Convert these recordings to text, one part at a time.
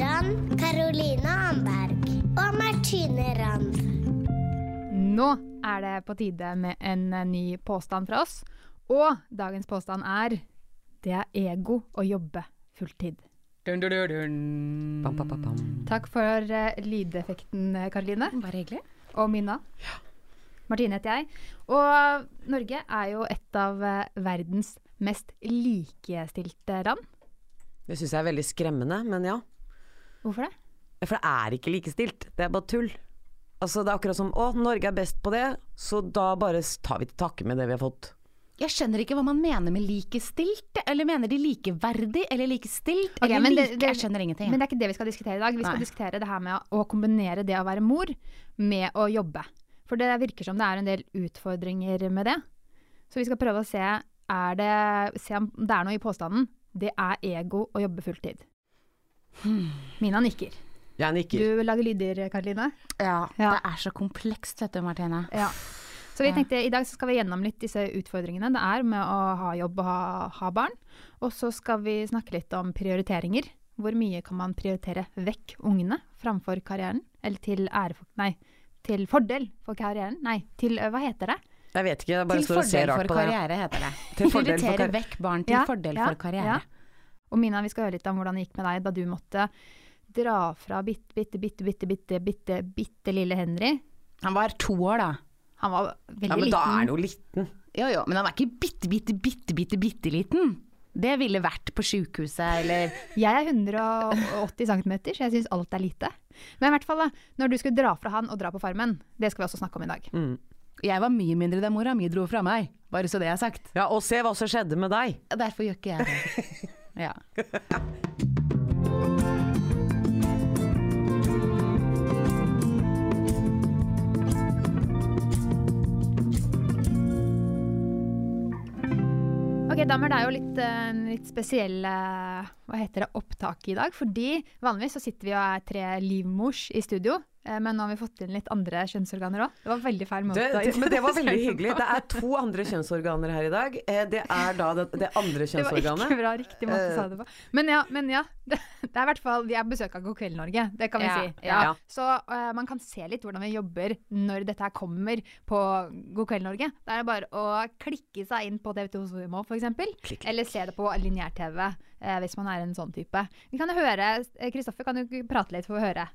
Adelina Hajan, Karoline Amberg og Martine Rand. Nå er det på tide med en eh, ny påstand fra oss. Og dagens påstand er det er ego å jobbe fulltid. Dun, dun, dun. Bam, bam, bam, bam. Takk for uh, lydeffekten, eh, Karoline. Bare hyggelig. Og Minna. Martine heter jeg. Og Norge er jo et av uh, verdens mest likestilte land. Det syns jeg er veldig skremmende, men ja. Hvorfor det? For det er ikke likestilt. Det er bare tull. Altså, det er akkurat som å, Norge er best på det, så da bare tar vi til takke med det vi har fått. Jeg skjønner ikke hva man mener med likestilt. Eller mener de likeverdig eller likestilt? Okay, eller men det- like? det- jeg skjønner ingenting. Men det er ikke det vi skal diskutere i dag. Vi skal Nei. diskutere det her med å kombinere det å være mor med å jobbe. For det virker som det er en del utfordringer med det. Så vi skal prøve å se, er det, se om det er noe i påstanden. Det er ego å jobbe fulltid. Mina nikker. Jeg nikker. Du lager lyder, Karoline. ja, Ja. det er så komplekst, vet du, Martine. Ja. Så vi tenkte i dag så skal vi gjennom litt disse utfordringene det er med å ha jobb og ha, ha barn. Og så skal vi snakke litt om prioriteringer. Hvor mye kan man prioritere vekk ungene framfor karrieren? Eller til ære for Nei, til fordel for karrieren? Nei, til øh, Hva heter det? Jeg vet ikke, jeg bare Til står og ser rart på det. Til fordel for karriere, heter det. Prioritere vekk barn til Ja, fordel ja, for karriere. Og Mina, vi skal høre litt om hvordan det gikk med deg da du måtte dra fra bitte, bitte, bitte, bitte, bitte, bitte, bitte lille Henry. Han var to år, da. Han var veldig Ja, men liten. da er han jo liten. Jo, jo, men han er ikke bitte, bitte, bitte, bitte, bitte liten. Det ville vært på sjukehuset, eller Jeg er 180 cm, så jeg syns alt er lite. Men i hvert fall da, når du skulle dra fra han og dra på Farmen, det skal vi også snakke om i dag. Mm. Jeg var mye mindre da mora mi dro fra meg, bare så det er sagt. Ja, og se hva som skjedde med deg. Derfor gjør ikke jeg det. Ja. Ok, Damer, det er jo litt, eh, litt spesiell eh, opptak i dag. Fordi vanligvis så sitter vi og er tre livmors i studio. Eh, Men nå har vi fått inn litt andre kjønnsorganer òg. Det var veldig feil måte. Det, det, men det var veldig hyggelig. Det er to andre kjønnsorganer her i dag. Eh, Det er da det, det andre Det var ikke kjønnsorganet. bra riktig måte å Eh. sa det på. Men ja, men ja. Det, det er i hvert fall Vi er på besøk av God kveld, Norge. Det kan vi Ja, si. ja. Så uh, man kan se litt hvordan vi jobber når dette her kommer på God kveld, Norge. Det er bare å klikke seg inn på TV2 Sumo, f.eks. Eller se det på lineær-TV, uh, hvis man er en sånn type. Vi kan jo høre Kristoffer, kan du prate litt, for å høre?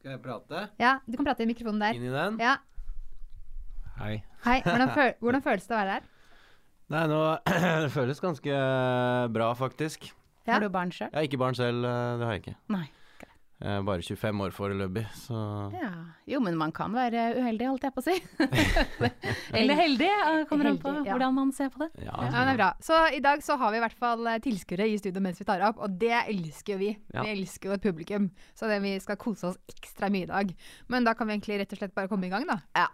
Skal jeg prate Ja, du kan prate i mikrofonen der. inn i den? Ja. Hei. Hei. Hvordan, føl hvordan føles det å være der? Nei, nå Det føles ganske bra, faktisk. Ja. Har du barn sjøl? Jeg har ikke barn selv, eh, det har jeg ikke. Nei. Er bare 25 år foreløpig, så Ja. Jo, men man kan være uheldig, holdt jeg på å si. Eller heldig, eh, kommer an på ja. hvordan man ser på det. ja. Ja, det er bra. Så i dag så har vi i hvert fall eh, tilskuere i studio mens vi tar opp, og det elsker jo vi. Ja. Vi elsker jo et publikum, så det, vi skal kose oss ekstra mye i dag. Men da kan vi egentlig rett og slett bare komme i gang, da. Ja.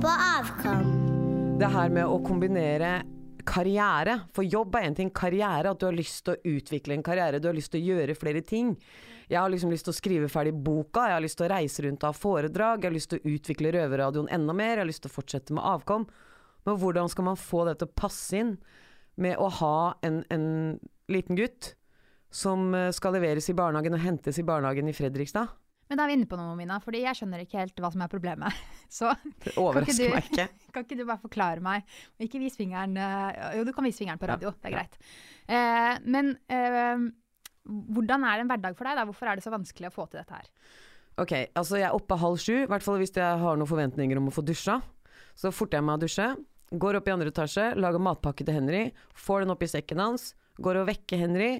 På Avkom. Det her med å kombinere karriere, for jobb er en ting, karriere, at du har lyst til å utvikle en karriere, du har lyst til å gjøre flere ting. Jeg har liksom lyst til å skrive ferdig boka, jeg har lyst til å reise rundt og ha foredrag, jeg har lyst til å utvikle Røverradioen enda mer, jeg har lyst til å fortsette med avkom. Men hvordan skal man få det til å passe inn med å ha en, en liten gutt som eh, skal leveres i barnehagen og hentes i barnehagen i Fredrikstad? Men da er vi inne på noe, Mina, fordi jeg skjønner ikke helt hva som er problemet. Så Det overrasker du- meg ikke. kan ikke du bare forklare meg? Ikke vis fingeren eh, Jo, du kan vise fingeren på radio, det er greit. Eh, men eh, hvordan er det en hverdag for deg? da? Hvorfor er det så vanskelig å få til dette her? Ok, altså jeg er oppe halv sju, i hvert fall hvis jeg har noen forventninger om å få dusja. Så forter jeg meg å dusje, går opp i andre etasje, lager matpakke til Henry, får den opp i sekken hans, går og vekker Henry,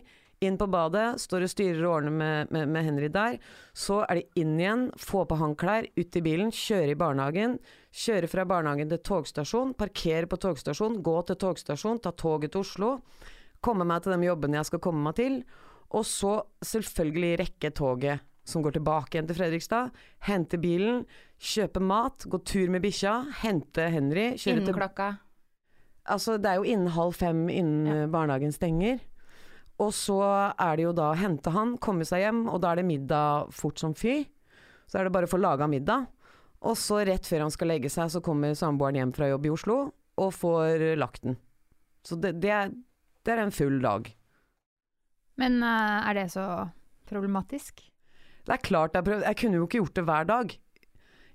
inn på badet, står og styrer og ordner med, med, med Henry der. Så er det inn igjen, få på håndklær, ut i bilen, kjøre i barnehagen. Kjøre fra barnehagen til togstasjon, parkere på togstasjon, gå til togstasjon, ta toget til Oslo. Komme meg til de jobbene jeg skal komme meg til. Og så selvfølgelig rekke toget som går tilbake igjen til Fredrikstad. Hente bilen, kjøpe mat, gå tur med bikkja, hente Henry. Innen klokka. Altså, det er jo innen halv fem innen Ja. eh, barnehagen stenger. Og så er det jo da å hente han, komme seg hjem, og da er det middag fort som fy. Så er det bare å få laga middag. Og så rett før han skal legge seg, så kommer samboeren hjem fra jobb i Oslo og får lagt den. Så det, det, er, det er en full dag. Men uh, er det så problematisk? Det er klart jeg, prøv, jeg kunne jo ikke gjort det hver dag.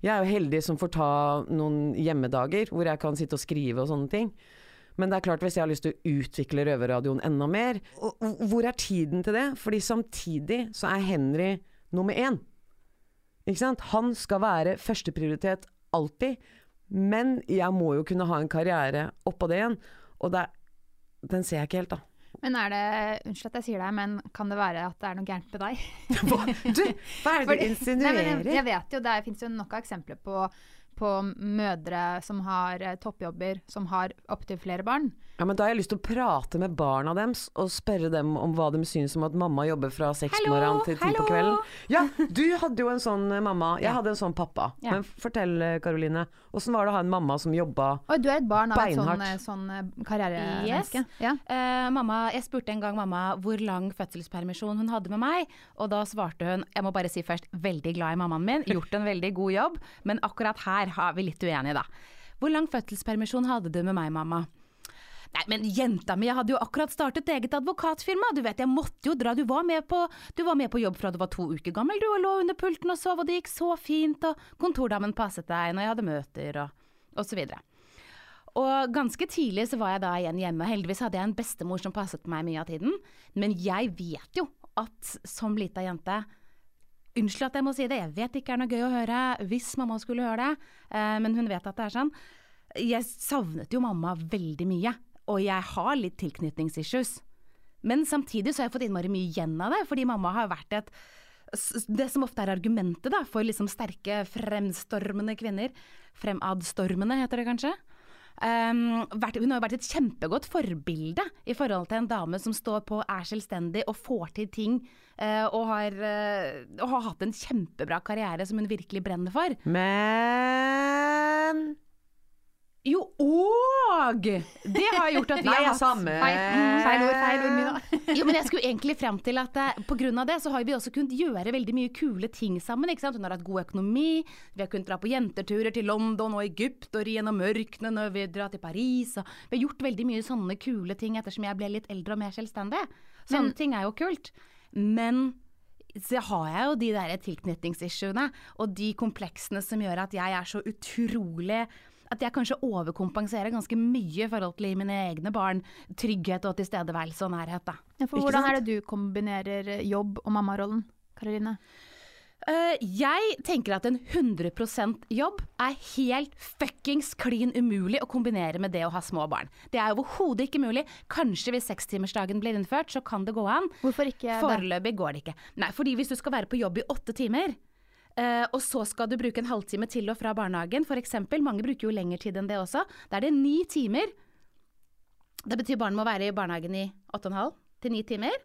Jeg er jo heldig som får ta noen hjemmedager hvor jeg kan sitte og skrive og sånne ting. Men det er klart hvis jeg har lyst til å utvikle Røverradioen enda mer, og, og, hvor er tiden til det? Fordi samtidig så er Henry nummer én. Ikke sant? Han skal være førsteprioritet alltid. Men jeg må jo kunne ha en karriere oppå det igjen. Og det, den ser jeg ikke helt, da. Men er det Unnskyld at jeg sier det, men kan det være at det er noe gærent med deg? Hva, du, hva er det du insinuerer? Nei, jeg, jeg vet jo, det fins jo nok av eksempler på, på mødre som har eh, toppjobber, som har opptil flere barn. Ja, men Da har jeg lyst til å prate med barna deres og spørre dem om hva de syns om at mamma jobber fra seks på morgenen til ti på kvelden. Ja, du hadde jo en sånn eh, mamma. Jeg Ja. hadde en sånn pappa. Ja. Men fortell, eh, Karoline. Åssen var det å ha en mamma som jobba beinhardt? du er et barn av et sånn, eh, sånn karrieremenneske. Yes. Ja. Uh, mamma, jeg spurte en gang mamma hvor lang fødselspermisjon hun hadde med meg, og da svarte hun jeg må bare si først veldig glad i mammaen min, gjort en veldig god jobb, men akkurat her har vi litt uenige, da. Hvor lang fødselspermisjon hadde du med meg, mamma? Nei, men jenta mi, jeg hadde jo akkurat startet eget advokatfirma. Du vet, jeg måtte jo dra. Du var med på, var med på jobb fra du var to uker gammel, du, og lå under pulten og sov, og det gikk så fint, og kontordamen passet deg når jeg hadde møter, og, og så videre. Og ganske tidlig så var jeg da igjen hjemme. Heldigvis hadde jeg en bestemor som passet på meg mye av tiden. Men jeg vet jo at som lita jente Unnskyld at jeg må si det, jeg vet ikke er noe gøy å høre hvis mamma skulle høre det, eh, men hun vet at det er sånn. Jeg savnet jo mamma veldig mye, og jeg har litt tilknytningsissues. Men samtidig så har jeg fått innmari mye igjen av det, fordi mamma har vært et det som ofte er argumentet da, for liksom sterke, fremstormende kvinner. Fremadstormende, heter det kanskje. Um, vært, hun har vært et kjempegodt forbilde i forhold til en dame som står på, er selvstendig og får til ting. Uh, og, har, uh, og har hatt en kjempebra karriere som hun virkelig brenner for. Men Jo, og det har gjort at vi Nei, har hatt samme. Feil, mm, feil ord, feil ord, Mina. Jo, men jeg skulle egentlig frem til at eh, av det så har vi også kunnet gjøre veldig mye kule ting sammen. ikke sant? Hun har hatt god økonomi, vi har kunnet dra på jenteturer til London og Egypt og gjennom mørkene når vi drar til Paris. Og vi har gjort veldig mye sånne kule ting ettersom jeg ble litt eldre og mer selvstendig. Sånne ting er jo kult. Men så har jeg jo de der tilknytningsissuene og de kompleksene som gjør at jeg er så utrolig at jeg kanskje overkompenserer ganske mye i forhold til mine egne barn trygghet og tilstedeværelse og nærhet. Da. Ja, for hvordan er det du kombinerer eh, jobb og mammarollen, Karoline? Uh, jeg tenker at en 100% jobb er helt fuckings klin umulig å kombinere med det å ha små barn. Det er overhodet ikke mulig. Kanskje hvis sekstimersdagen blir innført, så kan det gå an. Hvorfor ikke? Foreløpig går det ikke. Nei, fordi hvis du skal være på jobb i åtte timer, eh, og så skal du bruke en halvtime til og fra barnehagen, f.eks. Mange bruker jo lengre tid enn det også. Da er det ni timer. Det betyr barnet må være i barnehagen i åtte og en halv til ni timer.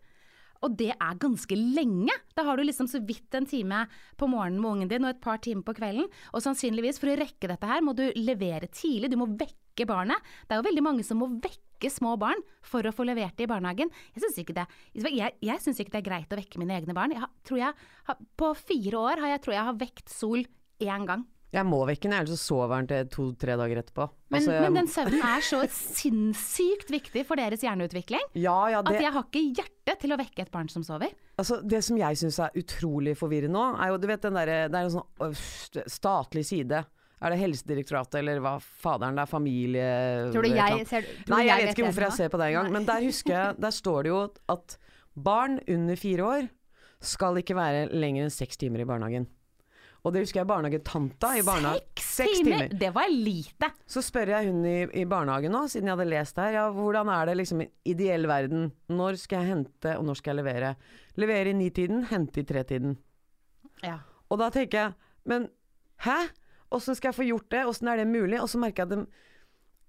Og det er ganske lenge. Da har du liksom så vidt en time på morgenen med ungen din og et par timer på kvelden. Og sannsynligvis for å rekke dette her må du levere tidlig, du må vekke barnet. Det er jo veldig mange som må vekke små barn for å få levert det i barnehagen. Jeg syns ikke, ikke det er greit å vekke mine egne barn. Jeg tror jeg, på fire år har jeg, tror jeg har vekt Sol én gang. jeg må vekke den, ellers så sover han til to-tre dager etterpå. Men, Altså, jeg- men den søvnen er så sinnssykt viktig for deres hjerneutvikling ja, ja, det, at jeg har ikke hjerte til å vekke et barn som sover. Altså, det som jeg syns er utrolig forvirrende nå, er jo du vet den derre Det er en sånn øh, statlig side. Er det Helsedirektoratet eller hva faderen det er? Familie... Tror du jeg ser tror Nei, jeg, jeg vet ikke hvorfor jeg ser på det engang. Men der husker jeg, der står det jo at barn under fire år skal ikke være lenger enn seks timer i barnehagen. Og det husker jeg barnehagetanta i barnehagen. Seks timer? Det var lite. Så spør jeg hun i, i barnehagen nå, siden jeg hadde lest her, ja, hvordan er det liksom i ideell verden? Når skal jeg hente, og når skal jeg levere? Levere i nitiden, hente i tretiden. Ja. Og da tenker jeg, men hæ? Åssen skal jeg få gjort det? Åssen er det mulig? Og så merker jeg at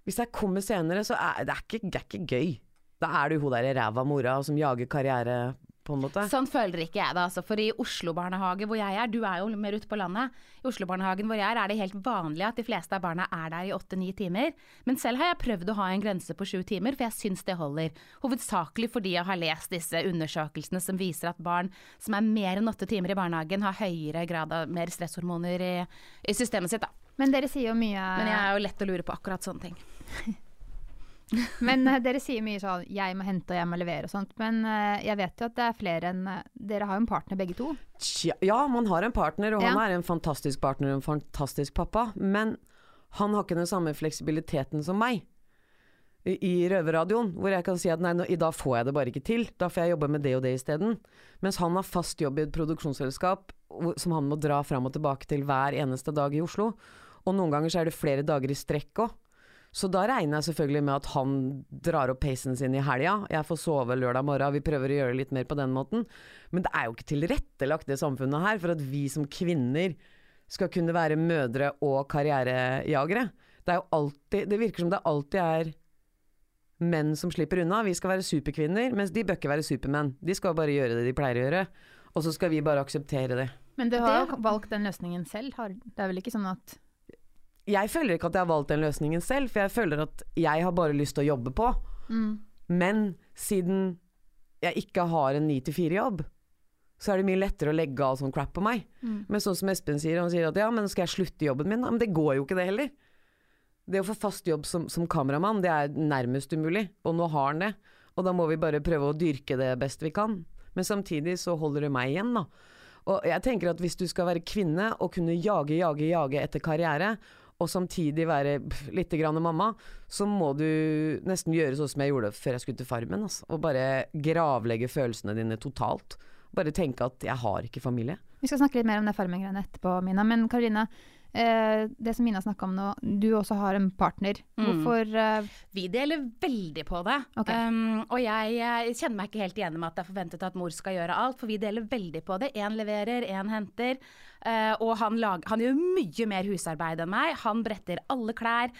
hvis jeg kommer senere, så er det er ikke, det er ikke gøy. Da er du hun der ræva mora som jager karriere på en måte. Sånn føler ikke jeg det, altså. For i Oslo barnehage hvor jeg er, du er jo mer ute på landet. I Oslo barnehagen hvor jeg er, er det helt vanlig at de fleste av barna er der i åtte-ni timer. Men selv har jeg prøvd å ha en grense på sju timer, for jeg syns det holder. Hovedsakelig fordi jeg har lest disse undersøkelsene som viser at barn som er mer enn åtte timer i barnehagen, har høyere grad av mer stresshormoner i, i systemet sitt, da. Men dere sier jo mye Men jeg er jo lett å lure på akkurat sånne ting. Men uh, dere sier mye sånn 'jeg må hente og jeg må levere' og sånt. Men uh, jeg vet jo at det er flere enn eh, Dere har jo en partner begge to. Tja, Ja, man har en partner, og han er en fantastisk partner og en fantastisk pappa. Men han har ikke den samme fleksibiliteten som meg. I, i Røverradioen, hvor jeg kan si at nei, nå, i dag får jeg det bare ikke til. Da får jeg jobbe med det og det isteden. Mens han har fast jobb i et produksjonsselskap som han må dra fram og tilbake til hver eneste dag i Oslo. Og noen ganger så er det flere dager i strekk òg. Så da regner jeg selvfølgelig med at han drar opp peisen sin i helga. Jeg får sove lørdag morgen, vi prøver å gjøre det litt mer på den måten. Men det er jo ikke tilrettelagt det samfunnet her for at vi som kvinner skal kunne være mødre og karrierejagere. Det er jo alltid Det virker som det alltid er menn som slipper unna. Vi skal være superkvinner, mens de bør ikke være supermenn. De skal bare gjøre det de pleier å gjøre. Og så skal vi bare akseptere det. Men du har jo valgt den løsningen selv. Har, det er vel ikke sånn at Jeg føler ikke at jeg har valgt den løsningen selv, for jeg føler at jeg har bare lyst til å jobbe på. mm, Men siden jeg ikke har en 9-4-jobb, så er det mye lettere å legge all sånn crap på meg. mm. Men sånn som Espen sier, han sier at ja, men skal jeg slutte jobben min? Men det går jo ikke det heller. Det å få fast jobb som, som kameramann, det er nærmest umulig. Og nå har han det. Og da må vi bare prøve å dyrke det best vi kan. Men samtidig så holder det meg igjen, da. Og jeg tenker at hvis du skal være kvinne og kunne jage, jage, jage etter karriere, og samtidig være litt grann mamma, så må du nesten gjøre sånn som jeg gjorde før jeg skulle til Farmen. Altså. Og bare gravlegge følelsene dine totalt. Bare tenke at jeg har ikke familie. Vi skal snakke litt mer om det Farmen-greiene etterpå, Mina. Men Karoline, eh, det som Mina snakka om nå, du også har en partner. Mm. Hvorfor eh, Vi deler veldig på det. Okay. Um, og jeg, jeg kjenner meg ikke helt igjen med at det er forventet at mor skal gjøre alt, for vi deler veldig på det. Én leverer, én henter. Eh, og han, lag, han gjør mye mer husarbeid enn meg. Han bretter alle klær.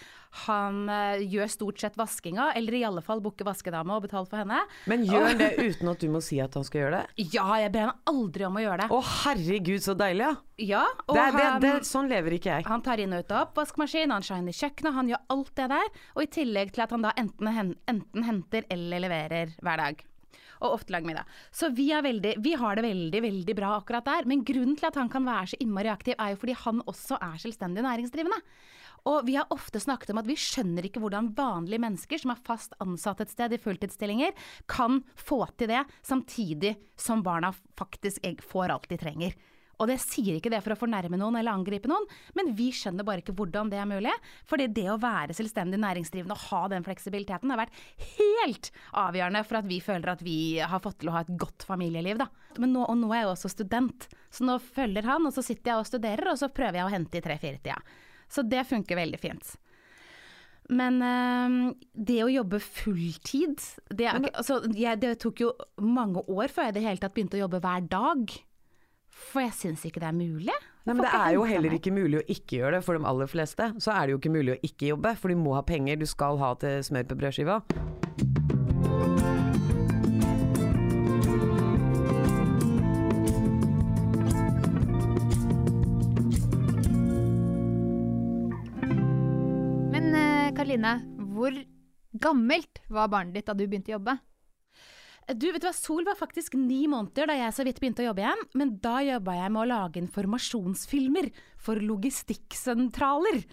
Han uh, gjør stort sett vaskinga, eller i alle fall booker vaskedame og betaler for henne. Men gjør han det uten at du må si at han skal gjøre det? Ja, jeg ber han aldri om å gjøre det. Å herregud, så deilig, ja! Ja, Det, det, det, sånn lever ikke jeg. han tar inn og ut av oppvaskmaskin, han shiner kjøkkenet, han gjør alt det der. Og i tillegg til at han da enten, enten henter eller leverer hver dag. Og ofte lag middag. Så vi, veldig, vi har det veldig, veldig bra akkurat der. Men grunnen til at han kan være så innmari aktiv, er jo fordi han også er selvstendig næringsdrivende. Og vi har ofte snakket om at vi skjønner ikke hvordan vanlige mennesker som er fast ansatt et sted i fulltidsstillinger, kan få til det samtidig som barna faktisk får alt de trenger. Og det sier ikke det for å fornærme noen eller angripe noen, men vi skjønner bare ikke hvordan det er mulig. Fordi det å være selvstendig næringsdrivende og ha den fleksibiliteten har vært helt avgjørende for at vi føler at vi har fått til å ha et godt familieliv, da. Men nå, og nå er jeg jo også student, så nå følger han, og så sitter jeg og studerer, og så prøver jeg å hente i tre-fire-tida. Så det funker veldig fint. Men øh, det å jobbe fulltid det, er altså, jeg, det tok jo mange år før jeg i det hele tatt begynte å jobbe hver dag. For jeg syns ikke det er mulig. Nei, men Det er jo heller ikke mulig å ikke gjøre det for de aller fleste. Så er det jo ikke mulig å ikke jobbe, for du må ha penger du skal ha til smør på brødskiva. Men Karline, Karoline, hvor gammelt var barnet ditt da du begynte å jobbe? Du, vet du hva, Sol var faktisk ni måneder da jeg så vidt begynte å jobbe igjen. Men da jobba jeg med å lage informasjonsfilmer for logistikksentraler.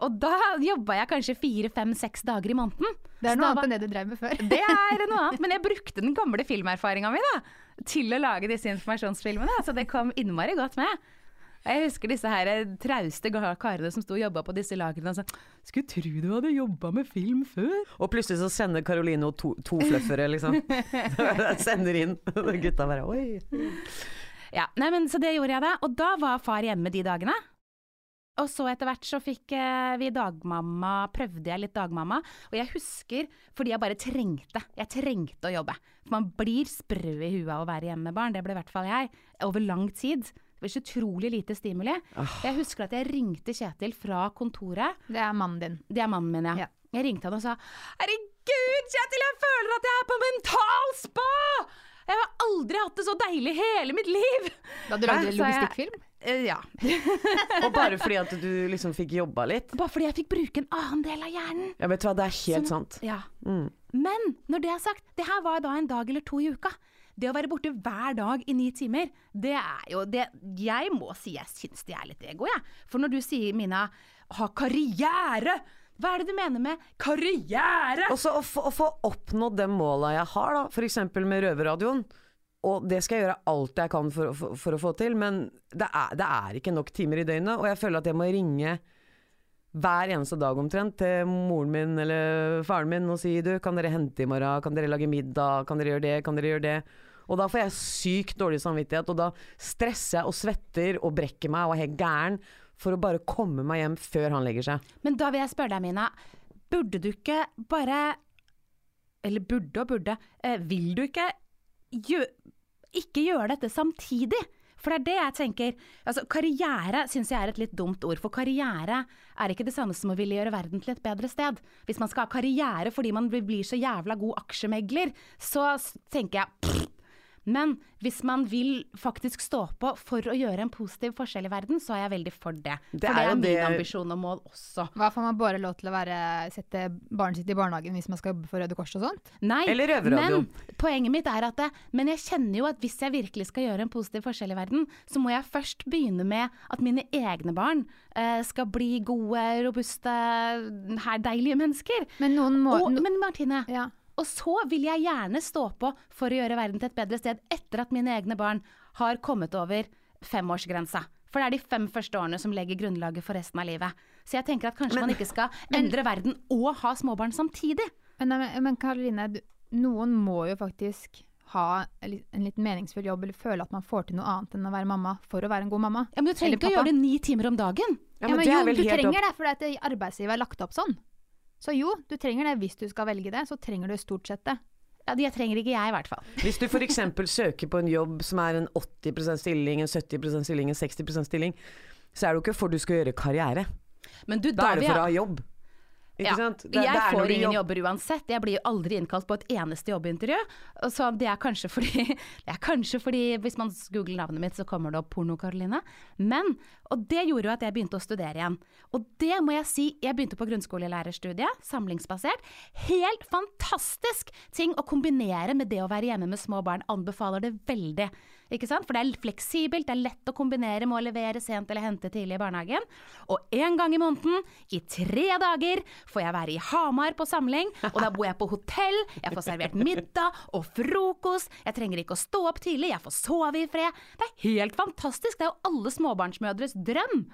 Og da jobba jeg kanskje fire, fem, seks dager i måneden. Det er noe annet enn det du drev med før. Det er noe annet, men jeg brukte den gamle filmerfaringa mi til å lage disse informasjonsfilmene, så det kom innmari godt med. Jeg husker disse her trauste karene som sto og jobba på disse lagrene og sa Skulle tro du hadde jobba med film før. Og plutselig så sender Karoline to, to fluffere, liksom. sender inn. Gutta bare oi. Ja, nei, men Så det gjorde jeg da, og da var far hjemme de dagene. Og så etter hvert så fikk eh, vi dagmamma, prøvde jeg litt dagmamma. Og jeg husker, fordi jeg bare trengte, jeg trengte å jobbe. For man blir sprø i huet av å være hjemme med barn, det ble i hvert fall jeg, over lang tid. Det ble så utrolig lite stimuli. Jeg husker at jeg ringte Kjetil fra kontoret. Det er mannen din. Det er mannen min, ja. Ja. Jeg ringte han og sa Herregud, Kjetil, jeg føler at jeg er på mentalspa! Jeg har aldri hatt det så deilig i hele mitt liv! Da du lagde logistikkfilm? Eh, ja. Og bare fordi at du liksom fikk jobba litt. Bare fordi jeg fikk bruke en annen del av hjernen. Ja, vet du hva, det er helt Sånn- sant. Ja. Mm. Men når det er sagt, det her var da en dag eller to i uka. Det å være borte hver dag i ni timer, det er jo det Jeg må si jeg syns det er litt ego, jeg. For når du sier, Mina, ha karriere Hva er det du mener med karriere? Også å, få- å få oppnådd de måla jeg har, da, f.eks. med Røverradioen. Og det skal jeg gjøre alt jeg kan for, for, for å få til, men det er, det er ikke nok timer i døgnet. Og jeg føler at jeg må ringe hver eneste dag omtrent til moren min eller faren min og si du, kan dere hente i morgen, kan dere lage middag, kan dere gjøre det, kan dere gjøre det. Og da får jeg sykt dårlig samvittighet, og da stresser jeg og svetter og brekker meg og er helt gæren for å bare komme meg hjem før han legger seg. Men da vil jeg spørre deg, Mina. Burde du ikke bare Eller burde og burde. Eh, vil du ikke gjø, ikke gjøre dette samtidig? For det er det jeg tenker. Altså, karriere syns jeg er et litt dumt ord. For karriere er ikke det samme som å ville gjøre verden til et bedre sted. Hvis man skal ha karriere fordi man blir så jævla god aksjemegler, så tenker jeg. Men hvis man vil faktisk stå på for å gjøre en positiv forskjell i verden, så er jeg veldig for det. Det for er det er min det- ambisjon og mål også. Hva får man bare lov til å være, sette barnet sitt i barnehagen hvis man skal jobbe for Røde Kors og sånt? Nei, Eller røverradio. men poenget mitt er at det, Men jeg kjenner jo at hvis jeg virkelig skal gjøre en positiv forskjell i verden, så må jeg først begynne med at mine egne barn eh, skal bli gode, robuste, her deilige mennesker. Men noen må Og, men Martine, ja. Og så vil jeg gjerne stå på for å gjøre verden til et bedre sted etter at mine egne barn har kommet over femårsgrensa. For det er de fem første årene som legger grunnlaget for resten av livet. Så jeg tenker at kanskje man ikke skal endre verden og ha småbarn samtidig. Men, men, men Karoline, noen må jo faktisk ha en litt- meningsfull jobb, eller føle at man får til noe annet enn å være mamma, for å være en god mamma. Ja, men du trenger ikke å gjøre det ni timer om dagen. Ja, Ja, men men det jo, er vel du trenger opp- det, for arbeidsgiver arbeidslivet er lagt opp sånn. Så jo, du trenger det hvis du skal velge det, så trenger du stort sett det. Ja, Det trenger ikke jeg, i hvert fall. Hvis du f.eks. søker på en jobb som er en 80% stilling, en 70% stilling, en 60% stilling, så er det jo ikke for du skal gjøre karriere. Men du, Da er det for å ha jobb. Ikke Ja, sant? Det- jeg det er får ingen jobb- jobber uansett. Jeg blir jo aldri innkalt på et eneste jobbintervju. Så det er kanskje fordi, det er kanskje fordi hvis man googler navnet mitt, så kommer det opp Porno-Karoline. Men, og det gjorde jo at jeg begynte å studere igjen. Og det må jeg si, jeg begynte på grunnskolelærerstudiet, samlingsbasert. Helt fantastisk ting å kombinere med det å være hjemme med små barn. Anbefaler det veldig. Ikke sant? For det er fleksibelt, det er lett å kombinere med å levere sent eller hente tidlig i barnehagen. Og en gang i måneden, i tre dager, får jeg være i Hamar på samling. Og da bor jeg på hotell, jeg får servert middag og frokost. Jeg trenger ikke å stå opp tidlig, jeg får sove i fred. Det er helt fantastisk, det er jo alle småbarnsmødres drøm.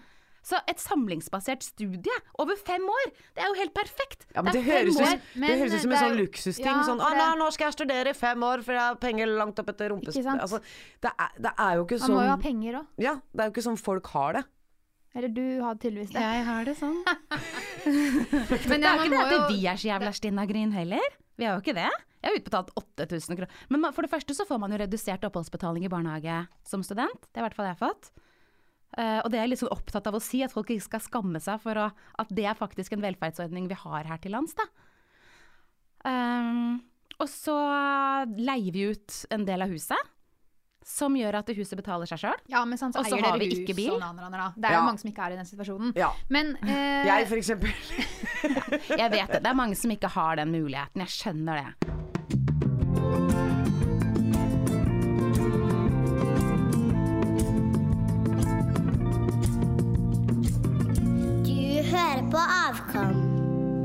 Så et samlingsbasert studie over fem år, det er jo helt perfekt. Ja, men det, er høres, år. ut, det høres ut som en er sånn luksusting. Ja, sånn 'Å, nei, nå skal jeg studere i fem år, for jeg har penger langt opp etter rumpespillet'. Altså, det, er, det er jo ikke sånn Man må jo ha sånn penger òg. Ja, det er jo ikke sånn folk har det. Eller du har tydeligvis det. Jeg har det sånn. Men Det er ikke det at jo vi er så jævla stinna gryn heller. Vi har jo ikke det. Jeg har utbetalt 8000 kroner. Men for det første så får man jo redusert oppholdsbetaling i barnehage som student. Det er i hvert fall jeg har fått. Eh, og det er jeg litt sånn opptatt av å si, at folk ikke skal skamme seg for å, at det er faktisk en velferdsordning vi har her til lands, da. Um, og så leier vi ut en del av huset, som gjør at huset betaler seg sjøl. Ja, men sånn så Og så eier har dere vi ikke hus bil. andre, na. Det er Ja. jo mange som ikke er i den situasjonen. Ja. Men eh, Jeg for eksempel. Jeg vet det. Det er mange som ikke har den muligheten. Jeg skjønner det. Avkom.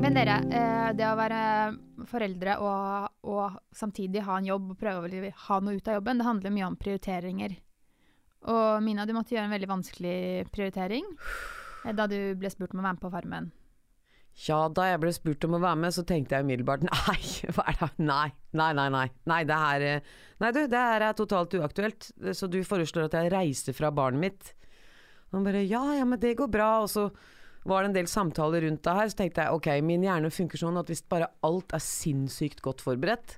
Men dere, eh, det å være foreldre og, og samtidig ha en jobb og prøve å ha noe ut av jobben, det handler mye om prioriteringer. Og Mina, du måtte gjøre en veldig vanskelig prioritering eh, da du ble spurt om å være med på Farmen. Ja, da jeg ble spurt om å være med, så tenkte jeg umiddelbart nei, hva er det? Nei, nei, nei. Nei, nei det her eh, Nei du, det her er totalt uaktuelt. Så du foreslår at jeg reiser fra barnet mitt. Og han bare ja, ja, men det går bra. Og så var det en del samtaler rundt det her, så tenkte jeg ok, min hjerne funker sånn at hvis bare alt er sinnssykt godt forberedt,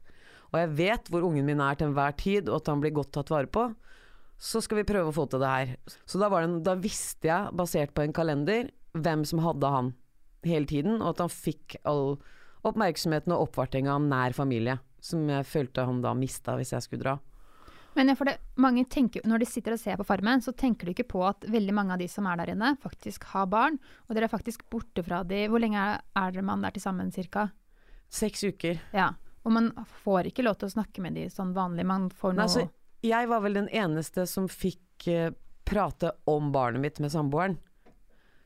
og jeg vet hvor ungen min er til enhver tid, og at han blir godt tatt vare på, så skal vi prøve å få til det her. Så da, det en, da visste jeg, basert på en kalender, hvem som hadde han hele tiden, og at han fikk all oppmerksomheten og oppvartinga nær familie, som jeg følte han da mista hvis jeg skulle dra. Men for det, mange tenker, når de sitter og ser på Farmen, så tenker de ikke på at veldig mange av de som er der inne, faktisk har barn. Og dere er faktisk borte fra de Hvor lenge er er dere man der til sammen, cirka? Seks uker. Ja. Og man får ikke lov til å snakke med de sånn vanlig. Man får Nei, noe altså, jeg var vel den eneste som fikk uh, prate om barnet mitt med samboeren.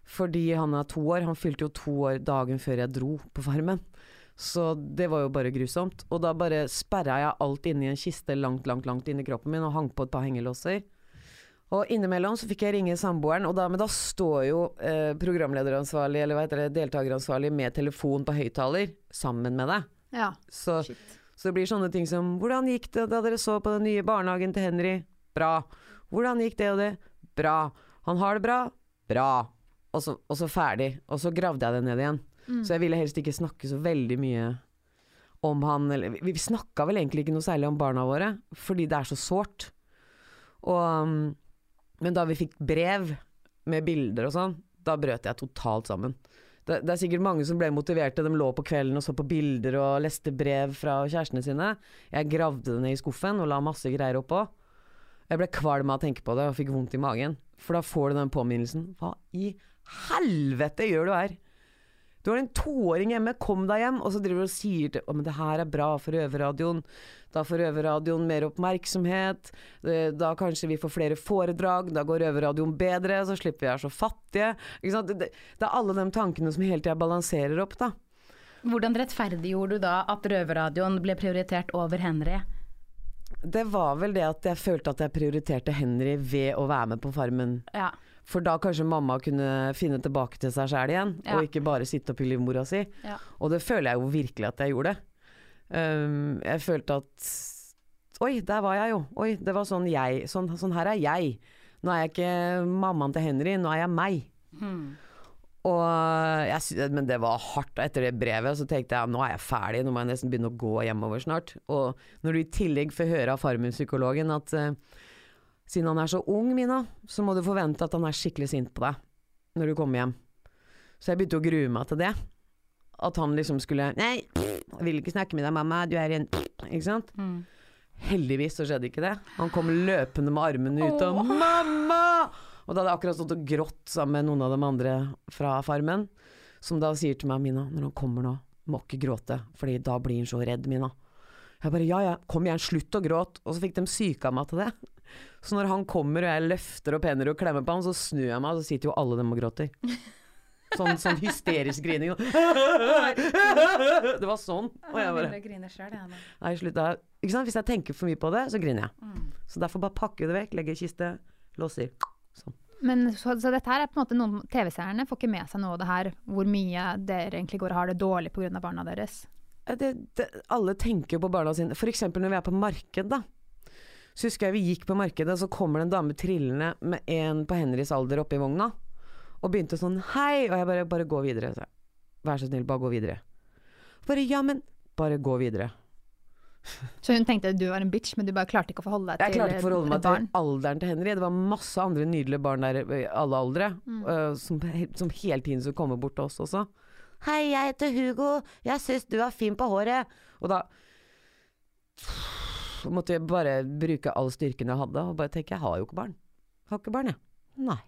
Fordi han er to år. Han fylte jo to år dagen før jeg dro på Farmen. Så det var jo bare grusomt. Og da bare sperra jeg alt inni en kiste langt, langt, langt inni kroppen min og hang på et par hengelåser. Og innimellom så fikk jeg ringe samboeren, og da, men da står jo eh, programlederansvarlig, eller hva heter det, deltakeransvarlig med telefon på høyttaler sammen med deg. Ja. Så, så det blir sånne ting som Hvordan gikk det da dere så på den nye barnehagen til Henry? Bra. Hvordan gikk det og det? Bra. Han har det bra? Bra. Og så, og så ferdig. Og så gravde jeg det ned igjen. Mm. Så jeg ville helst ikke snakke så veldig mye om han eller Vi, snakka vel egentlig ikke noe særlig om barna våre, fordi det er så sårt. Um, Men da vi fikk brev med bilder og sånn, da brøt jeg totalt sammen. Det, det er sikkert mange som ble motiverte. De lå på kvelden og så på bilder og leste brev fra kjærestene sine. Jeg gravde det ned i skuffen og la masse greier oppå. Jeg ble kvalm av å tenke på det og fikk vondt i magen. For da får du den påminnelsen. Hva i helvete gjør du her? Du har en toåring hjemme, kom deg hjem! Og så driver du og sier til Å, men det her er bra for Røverradioen. Da får Røverradioen mer oppmerksomhet. Da kanskje vi får flere foredrag. Da går Røverradioen bedre, så slipper vi å være så fattige. Det er alle de tankene som hele tida balanserer opp, da. Hvordan rettferdiggjorde du da at Røverradioen ble prioritert over Henry? Det var vel det at jeg følte at jeg prioriterte Henry ved å være med på Farmen. Ja. For da kanskje mamma kunne finne tilbake til seg sjæl igjen, Ja. og ikke bare sitte oppi livmora si. Ja. Og det føler jeg jo virkelig at jeg gjorde. Um, jeg følte at Oi, der var jeg jo. Oi, det var sånn jeg Sånn, sånn her er jeg. Nå er jeg ikke mammaen til Henry, nå er jeg meg. Hmm. Og jeg, men det var hardt. Etter det brevet så tenkte jeg nå er jeg ferdig, nå må jeg nesten begynne å gå hjemover snart. Og når du i tillegg får høre av farmen-psykologen at eh, siden han er så ung, Mina, så må du forvente at han er skikkelig sint på deg når du kommer hjem. Så jeg begynte å grue meg til det. At han liksom skulle Nei, jeg vil ikke snakke med deg, mamma, du er en Ikke sant? Mm. Heldigvis så skjedde ikke det. Han kom løpende med armene ut og 'mamma!' Og da hadde jeg akkurat stått og grått sammen med noen av de andre fra Farmen, som da sier til meg 'Mina, når han kommer nå, må ikke gråte, Fordi da blir han så redd, Mina'. Jeg bare 'ja ja, kom igjen, slutt å gråte'. Og så fikk de psyka meg til det. Så når han kommer og jeg løfter opp hender og klemmer på han, så snur jeg meg, og så sitter jo alle dem og gråter. Sånn, sånn hysterisk grining. Det var sånn. Og jeg bare. Nei, slutt da. Ikke sant? Hvis jeg tenker for mye på det, så griner jeg. Mm. Så derfor bare pakke det vekk, legge i kiste, låser. Sånn. Men så, så dette her er på en måte noen TV-seerne får ikke med seg noe av det her, hvor mye dere egentlig går og har det dårlig pga. barna deres. Det, det, alle tenker på barna sine. Eksempel når vi er på marked, da. Så husker jeg vi gikk på markedet, og så kommer det en dame trillende med en på Henrys alder oppi vogna. Og begynte sånn hei, og jeg bare bare gå videre. Så jeg, Vær så snill, bare gå videre. Bare ja, men Bare gå videre. Så hun tenkte du var en bitch, men du bare klarte ikke å forholde deg til barn? Jeg klarte ikke å forholde meg til alderen til Henry. Det var masse andre nydelige barn der i alle aldre, Mm. uh, som, som hele tiden skulle komme bort til oss også. Hei, jeg heter Hugo. Jeg syns du er fin på håret. Og da måtte jeg bare bruke all styrken jeg hadde, og bare tenke jeg har jo ikke barn. Jeg har ikke barn, jeg. Nei.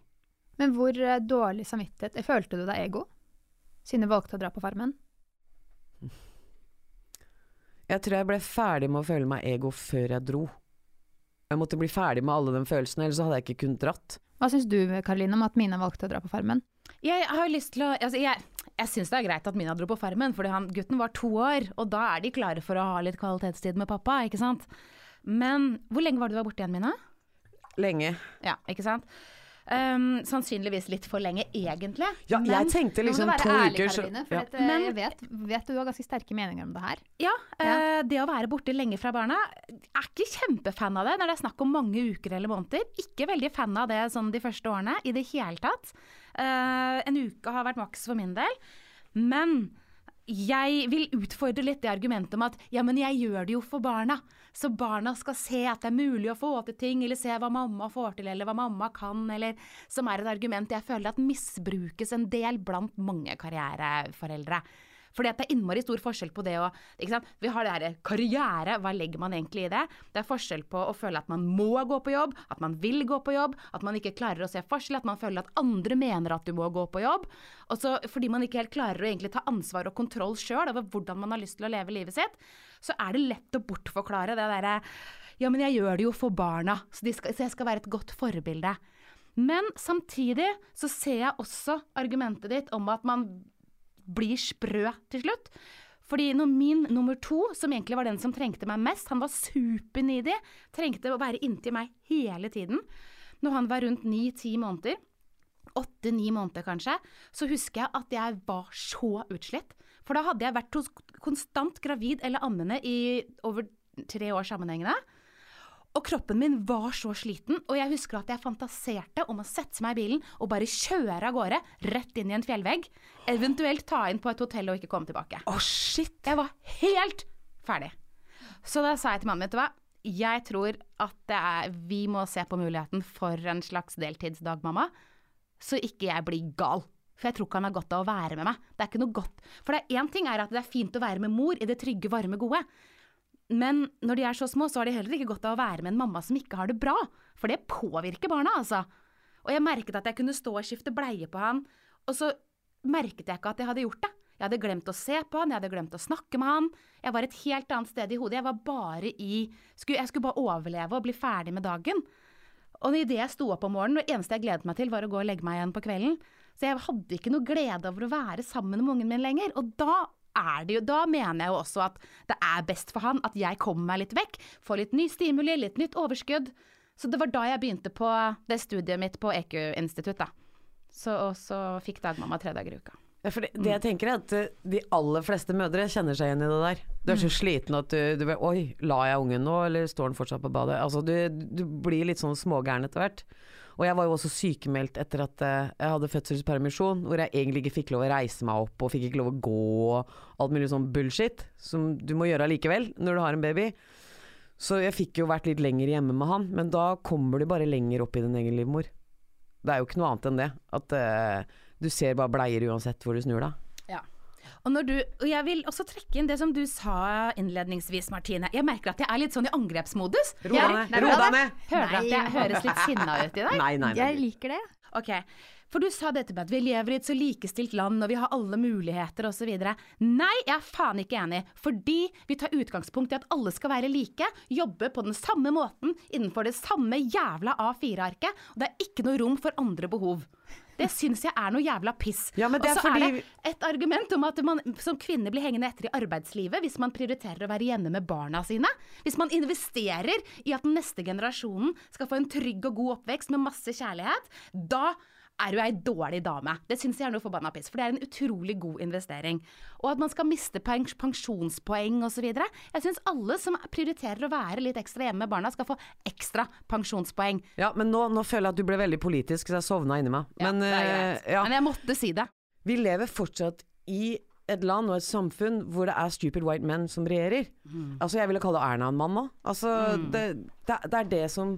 Men hvor eh, dårlig samvittighet Følte du deg ego? Siden du valgte å dra på Farmen? Jeg tror jeg ble ferdig med å føle meg ego før jeg dro. Jeg måtte bli ferdig med alle de følelsene, ellers så hadde jeg ikke kunnet dratt. Hva syns du Karoline, om at Mina valgte å dra på Farmen? Jeg har jo lyst til å altså Jeg, jeg syns det er greit at Mina dro på Farmen, fordi han, gutten var to år, og da er de klare for å ha litt kvalitetstid med pappa, ikke sant. Men hvor lenge var du var borte igjen, Mina? Lenge. Ja, ikke sant. Um, sannsynligvis litt for lenge, egentlig. Ja, Men- jeg tenkte Nå må liksom du være to ærlig, uker Karoline, for ja. at, eh, Men- jeg vet, vet du har ganske sterke meninger om det her. Ja, eh, det å være borte lenge fra barna, er ikke kjempefan av det når det er snakk om mange uker eller måneder. Ikke veldig fan av det sånn de første årene i det hele tatt. Uh, en uke har vært maks for min del. Men jeg vil utfordre litt det argumentet om at ja, men jeg gjør det jo for barna. Så barna skal se at det er mulig å få til ting, eller se hva mamma får til, eller hva mamma kan, eller Som er et argument jeg føler at misbrukes en del blant mange karriereforeldre. Fordi det er innmari stor forskjell på det å? Vi har det her karriere, hva legger man egentlig i det? Det er forskjell på å føle at man må gå på jobb, at man vil gå på jobb, at man ikke klarer å se forskjell, at man føler at andre mener at du må gå på jobb. Og så fordi man ikke helt klarer å egentlig ta ansvar og kontroll sjøl over hvordan man har lyst til å leve livet sitt, så er det lett å bortforklare det derre ja, men jeg gjør det jo for barna, så, skal, så jeg skal være et godt forbilde. Men samtidig så ser jeg også argumentet ditt om at man blir sprø til slutt. Fordi når min nummer to, som egentlig var den som trengte meg mest, han var superneedy, trengte å være inntil meg hele tiden. Når han var rundt ni-ti måneder, åtte-ni måneder kanskje, så husker jeg at jeg var så utslitt. For da hadde jeg vært konstant gravid eller ammende i over tre år sammenhengende. Og kroppen min var så sliten, og jeg husker at jeg fantaserte om å sette meg i bilen og bare kjøre av gårde, rett inn i en fjellvegg. Eventuelt ta inn på et hotell og ikke komme tilbake. Å, shit! Jeg var helt ferdig. Så da sa jeg til mannen min, vet du hva, jeg tror at det er, vi må se på muligheten for en slags deltidsdag, mamma, så ikke jeg blir gal. For jeg tror ikke han har godt av å være med meg. Det er ikke noe godt. For det er én ting er at det er fint å være med mor i det trygge, varme, gode. Men når de er så små, så har de heller ikke godt av å være med en mamma som ikke har det bra. For det påvirker barna, altså. Og jeg merket at jeg kunne stå og skifte bleie på han, og så merket jeg ikke at jeg hadde gjort det. Jeg hadde glemt å se på han, jeg hadde glemt å snakke med han. Jeg var et helt annet sted i hodet. Jeg var bare i Jeg skulle bare overleve og bli ferdig med dagen. Og idet jeg sto opp om morgenen, det eneste jeg gledet meg til, var å gå og legge meg igjen på kvelden. Så jeg hadde ikke noe glede over å være sammen med ungen min lenger. Og da er det jo, da mener jeg jo også at det er best for han at jeg kommer meg litt vekk, får litt ny stimuli, litt nytt overskudd. Så det var da jeg begynte på det studiet mitt på EQ-institutt, da. Så, og så fikk dagmamma tre dager i uka. Ja, for det, det jeg tenker er at eh, de aller fleste mødre kjenner seg igjen i det der. Du er så sliten at du, du Oi, la jeg ungen nå, eller står den fortsatt på badet? Altså, du, du blir litt sånn smågæren etter hvert. Og jeg var jo også sykemeldt etter at eh, jeg hadde fødselspermisjon, hvor jeg egentlig ikke fikk lov å reise meg opp, og fikk ikke lov å gå, og alt mulig sånn bullshit som du må gjøre allikevel når du har en baby. Så jeg fikk jo vært litt lenger hjemme med han, men da kommer du bare lenger opp i din egen livmor. Det er jo ikke noe annet enn det. At uh, du ser bare bleier uansett hvor du snur deg. Og, når du, og jeg vil også trekke inn det som du sa innledningsvis, Martine. Jeg merker at jeg er litt sånn i angrepsmodus. Ro deg ned. Hører du at jeg høres litt sinna ut i dag? Nei, nei, nei. Jeg liker det. Ok, for du sa dette med at vi lever i et så likestilt land, og vi har alle muligheter osv. Nei, jeg er faen ikke enig. Fordi vi tar utgangspunkt i at alle skal være like, jobbe på den samme måten innenfor det samme jævla A4-arket, og det er ikke noe rom for andre behov. Det syns jeg er noe jævla piss. Ja, og så fordi er det et argument om at man som kvinne blir hengende etter i arbeidslivet hvis man prioriterer å være hjemme med barna sine. Hvis man investerer i at den neste generasjonen skal få en trygg og god oppvekst med masse kjærlighet, da er du ei dårlig dame. Det syns jeg er noe forbanna piss, for det er en utrolig god investering. Og at man skal miste pens pensjonspoeng osv. Jeg syns alle som prioriterer å være litt ekstra hjemme med barna, skal få ekstra pensjonspoeng. Ja, men nå, nå føler jeg at du ble veldig politisk, så jeg sovna inni meg. Ja, det er eh, greit. ja, Men jeg måtte si det. vi lever fortsatt i et land og et samfunn hvor det er stupid white men som regjerer. Mm. Altså, jeg ville kalle Erna en mann nå. Altså, det, det, det er det som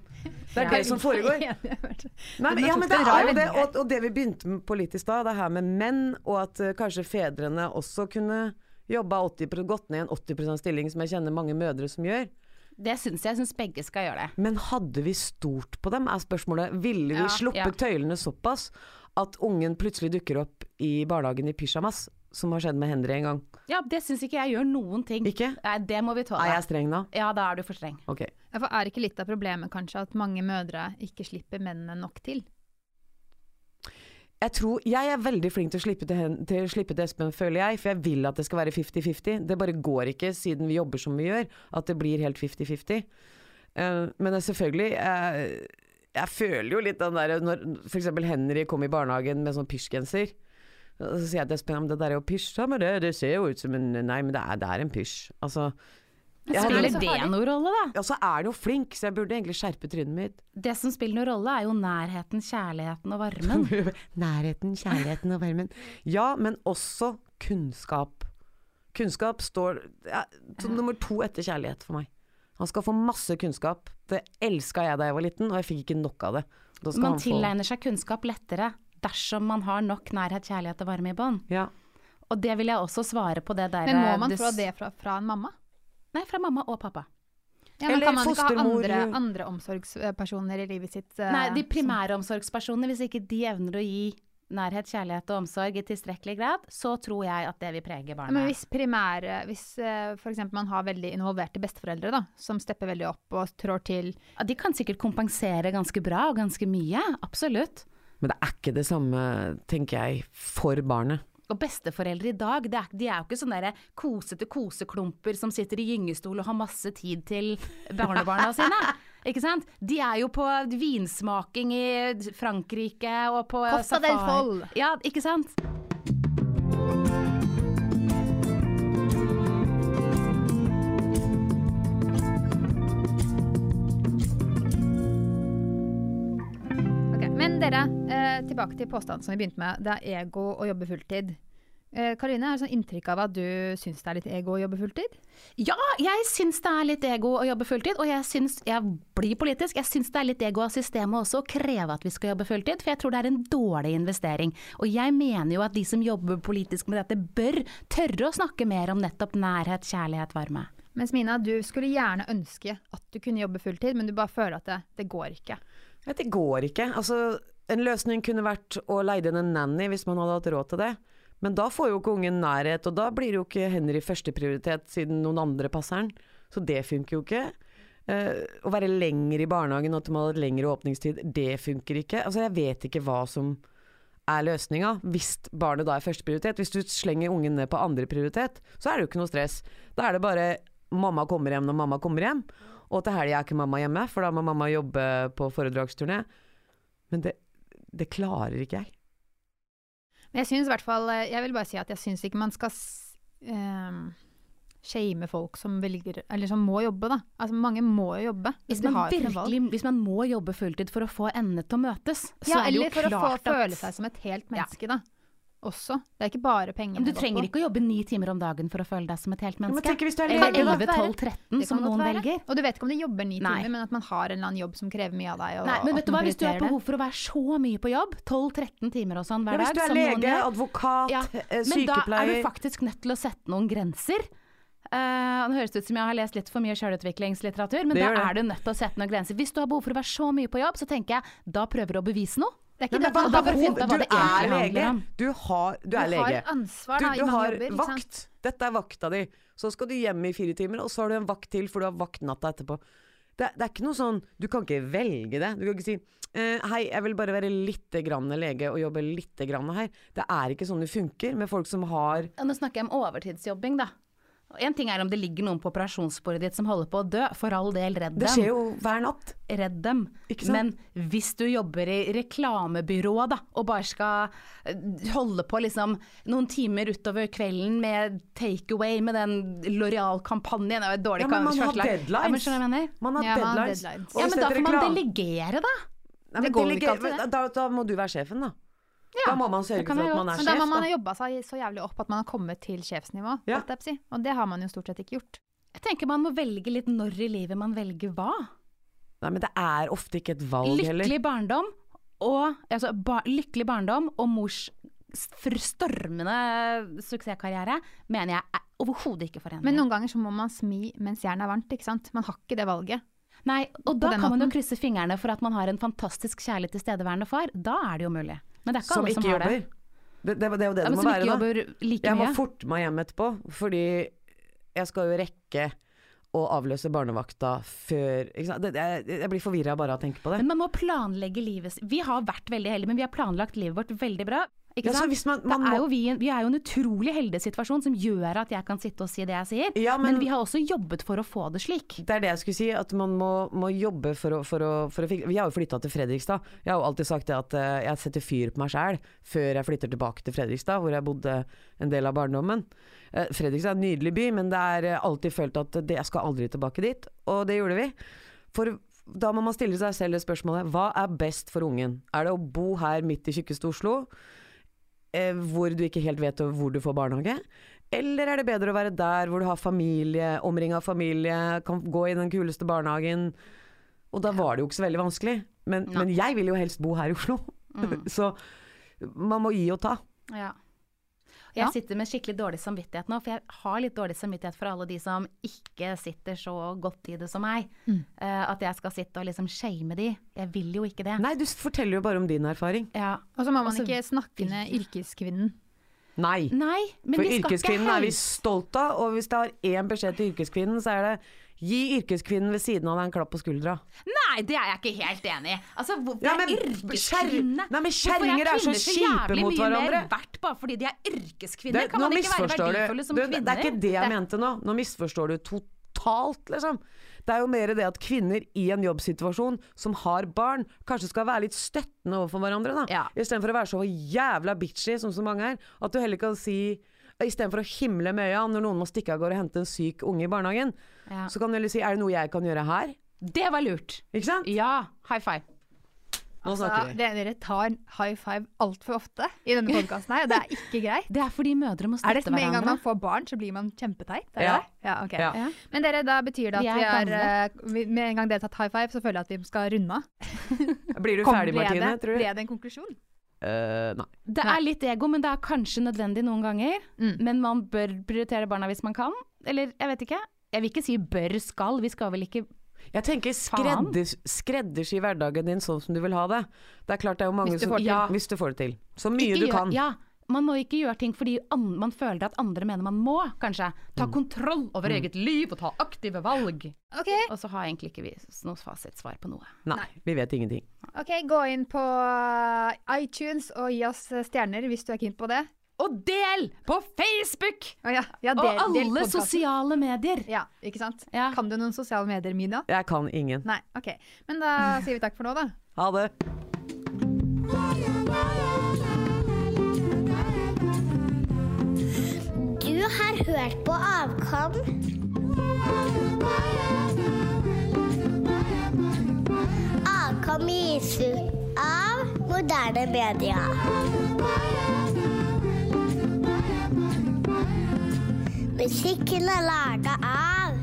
Det er det som foregår. Nei, men, ja, men det det er jo det. Og, og det vi begynte med politisk da, det her med menn, og at uh, kanskje fedrene også kunne jobba 80, gått ned i en 80% stilling, som jeg kjenner mange mødre som gjør. Det syns jeg. Jeg syns begge skal gjøre det. Men hadde vi stort på dem, er spørsmålet. Ville vi Ja, sluppet ja. tøylene såpass at ungen plutselig dukker opp i barnehagen i pysjamas, som har skjedd med Henry en gang? Ja, det syns ikke jeg gjør noen ting. Ikke? Nei, det må vi tåle. Er jeg streng da? Ja, da er du for streng. Ok. Ja, for er ikke litt av problemet kanskje at mange mødre ikke slipper mennene nok til? Jeg tror, jeg er veldig flink til å slippe til, hen, til, å slippe til Espen, føler jeg, for jeg vil at det skal være 50-50. Det bare går ikke, siden vi jobber som vi gjør, at det blir helt 50-50. Uh, men er selvfølgelig jeg, jeg føler jo litt den der Når f.eks. Henry kom i barnehagen med sånn pysjgenser. Så sier jeg til Espen om det der er jo pysj. Ja, men det, det ser jo ut som en Nei, men det er, det er en pysj. Altså Spiller det noen rolle, da? Ja, så er han jo flink, så jeg burde egentlig skjerpe trynet mitt. Det som spiller noen rolle, er jo nærheten, kjærligheten og varmen. Nærheten, kjærligheten og varmen. Ja, men også kunnskap. Kunnskap står ja, som nummer to etter kjærlighet for meg. Han skal få masse kunnskap. Det elska jeg da jeg var liten, og jeg fikk ikke nok av det. Man han få- tilegner seg kunnskap lettere dersom man har nok nærhet, kjærlighet og varme i bånd. Ja. Og det vil jeg også svare på det der Men må man få det fra, fra en mamma? Nei, fra mamma og pappa. Ja, men Eller kan man ikke ha andre, andre omsorgspersoner i livet sitt? Uh, Nei, de primære omsorgspersonene, hvis ikke de evner å gi nærhet, kjærlighet og omsorg i tilstrekkelig grad, så tror jeg at det vil prege barnet. Men hvis primære Hvis eh, for man har veldig involverte besteforeldre, da, som stepper veldig opp og trår til Ja, de kan sikkert kompensere ganske bra og ganske mye, absolutt. Men det er ikke det samme, tenker jeg, for barnet. Og besteforeldre i dag, det er, de er jo ikke sånne kosete koseklumper som sitter i gyngestol og har masse tid til barnebarna sine. Ikke sant? De er jo på vinsmaking i Frankrike og på Costa del Foll! Ja, ikke sant? Dere, eh, tilbake til påstanden som vi begynte med. Det er ego å jobbe fulltid. Eh, Karoline, har du sånn inntrykk av at du syns det er litt ego å jobbe fulltid? Ja, jeg syns det er litt ego å jobbe fulltid, og jeg syns, jeg blir politisk, jeg syns det er litt ego av systemet også å kreve at vi skal jobbe fulltid, for jeg tror det er en dårlig investering. Og jeg mener jo at de som jobber politisk med dette bør tørre å snakke mer om nettopp nærhet, kjærlighet, varme. Mens Mina, du skulle gjerne ønske at du kunne jobbe fulltid, men du bare føler at det, det går ikke. Det går ikke. Altså, en løsning kunne vært å leie inn en nanny hvis man hadde hatt råd til det. Men da får jo ikke ungen nærhet, og da blir jo ikke Henry førsteprioritet siden noen andre passer den. Så det funker jo ikke. Uh, å være lenger i barnehagen og at man har lengre åpningstid, det funker ikke. Altså, jeg vet ikke hva som er løsninga, hvis barnet da er førsteprioritet. Hvis du slenger ungen ned på andreprioritet, så er det jo ikke noe stress. Da er det bare mamma kommer hjem når mamma kommer hjem, og til helga er ikke mamma hjemme, for da må mamma jobbe på foredragsturné. Men det, det klarer ikke jeg. Men jeg syns i hvert fall eh, Jeg vil bare si at jeg syns ikke man skal ehm, shame folk som velger Eller som må jobbe, da. Altså mange må jo jobbe. Hvis man, virkelig, hvis man må jobbe fulltid for å få endene til å møtes, så er det jo klart at eller for å få føle seg som et helt menneske, da. Også. Det er ikke bare penger Men du trenger ikke å jobbe ni timer om dagen for å føle deg som et helt Ja, men menneske. tenk hvis du er Eller lege, da. 11, 12, 13, som noen være. velger. Og du vet ikke om de jobber ni Nei. timer, men at man har en eller annen jobb som krever mye av deg. Og, Nei, men vet du hva, hvis du har behov for å være så mye på jobb, 12-13 timer og sånn Ja, hver hvis du er lege, gjør, advokat, Ja, sykepleier men da er du faktisk nødt til å sette noen grenser. Uh, det høres ut som jeg har lest litt for mye sjølutviklingslitteratur, men Det da er du nødt til å sette noen grenser. Hvis du har behov for å være så mye på jobb, så tenker jeg da prøver du å bevise noe. Det er ikke Nei, da man du finne ut hva du det egentlig handler lege. om. Du, har, du er Du har ansvar Du, da, du i mange har jobber. vakt. Dette er vakta di. Så skal du hjem i fire timer, og så har du en vakt til, for du har vakt natta etterpå. Det, det er ikke noe sånn Du kan ikke velge det. Du kan ikke si eh, Hei, jeg vil bare være litt grann lege og jobbe litt grann her. Det er ikke sånn det funker med folk som har Ja, Nå snakker jeg om overtidsjobbing, da. En ting er om det ligger noen på operasjonsbordet ditt som holder på å dø, for all del, redd dem. Det skjer jo hver natt. Redd dem. Men hvis du jobber i reklamebyrået, da, og bare skal eh, holde på liksom noen timer utover kvelden med takeaway med den Loreal-kampanjen, det er dårlig Ja, men man har deadlines. Ja, men? Man har Ja, deadlines. deadlines. Ja, men da får man delegere, da. Nei, Det går delegere- ikke alltid, det. Da, da må du være sjefen, da. Da må man sørge for at man er Men da må man ha jobba seg så jævlig opp at man har kommet til sjefsnivå. Ja. si. Og det har man jo stort sett ikke gjort. Jeg tenker man må velge litt når i livet man velger hva. Nei, men det er ofte ikke et valg heller. Lykkelig barndom og altså, ba, lykkelig barndom og mors stormende suksesskarriere mener jeg er overhodet ikke forenlig. Men noen ganger så må man smi mens jernet er varmt, ikke sant. Man har ikke det valget. Nei, og da kan kan man jo krysse fingrene for at man har en fantastisk kjærlig tilstedeværende far. Da er det jo mulig. Men det er ikke Som alle som ikke har jobber. det. Det, det, det er jo det Ja, det må være, da. like Jeg må mye. forte meg hjem etterpå, fordi jeg skal jo rekke å avløse barnevakta før? Det, jeg, jeg blir forvirra bare av å tenke på det. Men man må planlegge livet. Vi har vært veldig heldige, men vi har planlagt livet vårt veldig bra. Ja, så hvis man, man er må, jo vi, vi er jo en utrolig heldig situasjon som gjør at jeg kan sitte og si det jeg sier. Ja, men, men- vi har også jobbet for å få det slik. det er det jeg skulle si, at man må, må jobbe for å, for å, for å Vi har jo flytta til Fredrikstad. Jeg har jo alltid sagt det at eh, jeg setter fyr på meg sjæl før jeg flytter tilbake til Fredrikstad, hvor jeg bodde en del av barndommen. Eh, Fredrikstad er en nydelig by, men det er eh, alltid følt at det, jeg skal aldri tilbake dit. Og det gjorde vi. For da må man stille seg selv spørsmålet hva er best for ungen? Er det å bo her midt i tjukkeste Oslo, eh, hvor du ikke helt vet hvor du får barnehage? Eller er det bedre å være der hvor du har familie, omringa av familie, kan gå i den kuleste barnehagen? Og da var det jo ikke så veldig vanskelig. Men, men jeg vil jo helst bo her i Oslo. Mm. Så man må gi og ta. Ja. Jeg Ja. sitter med skikkelig dårlig samvittighet nå, for jeg har litt dårlig samvittighet for alle de som ikke sitter så godt i det som meg. Mm. Uh, at jeg skal sitte og liksom shame de. Jeg vil jo ikke det. Nei, du forteller jo bare om din erfaring. Ja. Og så må man Altså, ikke snakke ned yrkeskvinnen. Nei. Nei, men For yrkeskvinnen er vi stolte stolt av, og hvis det har én beskjed til yrkeskvinnen, så er det gi yrkeskvinnen ved siden av deg en klapp på skuldra. Nei, det er jeg ikke helt enig i. Altså, hvorfor Ja, er men yrkeskvinne Nei, men kjerringer er så kjipe mot mye mer verdt bare fordi de er yrkeskvinner? Det, kan man ikke være verdifulle som du. kvinner? Det er ikke det jeg mente nå. Nå misforstår du totalt, liksom. Det er jo mer det at kvinner i en jobbsituasjon som har barn, kanskje skal være litt støttende overfor hverandre. da. Ja. Istedenfor å være så jævla bitchy, som så mange er. At du heller kan si Istedenfor å himle med øya når noen må stikke av gårde og hente en syk unge i barnehagen, Ja. så kan du heller si er det noe jeg kan gjøre her? Det var lurt. Ikke sant? Ja, high five. Nå altså, snakker vi. dere, dere tar high five altfor ofte i denne podkasten her, og det er ikke greit. Det er fordi mødre må Er det sånn med en gang man får barn, så blir man kjempeteit? Ja. ja, okay. Ja. Men dere, da betyr det at Vi er vi er, eh, Med en gang dere har tatt high five, så føler jeg at vi skal runde av. Blir du ferdig, ble Martine? det- Tror du? Ble det en konklusjon? Eh, nei. Det er litt ego, men det er kanskje nødvendig noen ganger. Mm. Men man bør prioritere barna hvis man kan. Eller jeg vet ikke. Jeg vil ikke si bør skal, vi skal vel ikke Jeg tenker skredders, skreddersy hverdagen din sånn som du vil ha det. Det er klart det er jo mange Hvis som. Ja. Hvis du får det til. Så mye ikke du kan. Ja, man må ikke gjøre ting fordi an, man føler at andre mener man må, kanskje. Ta Mm. kontroll over eget liv og ta aktive valg. Okay. Og så har egentlig ikke vi noe fasitsvar på noe. Nei, vi vet ingenting. ok, gå inn på eh, iTunes og gi oss stjerner hvis du er keen på det. Og del på Facebook! Oh, ja, ja, Og del- og alle del sosiale medier. Ja, ikke sant? Ja. Kan du noen sosiale medier, Mina? Jeg kan ingen. Nei, ok. Men da sier vi takk for nå, da. Ha det. Du har hørt på Avkom. Avkom gis ut av moderne media. Musikken er laga av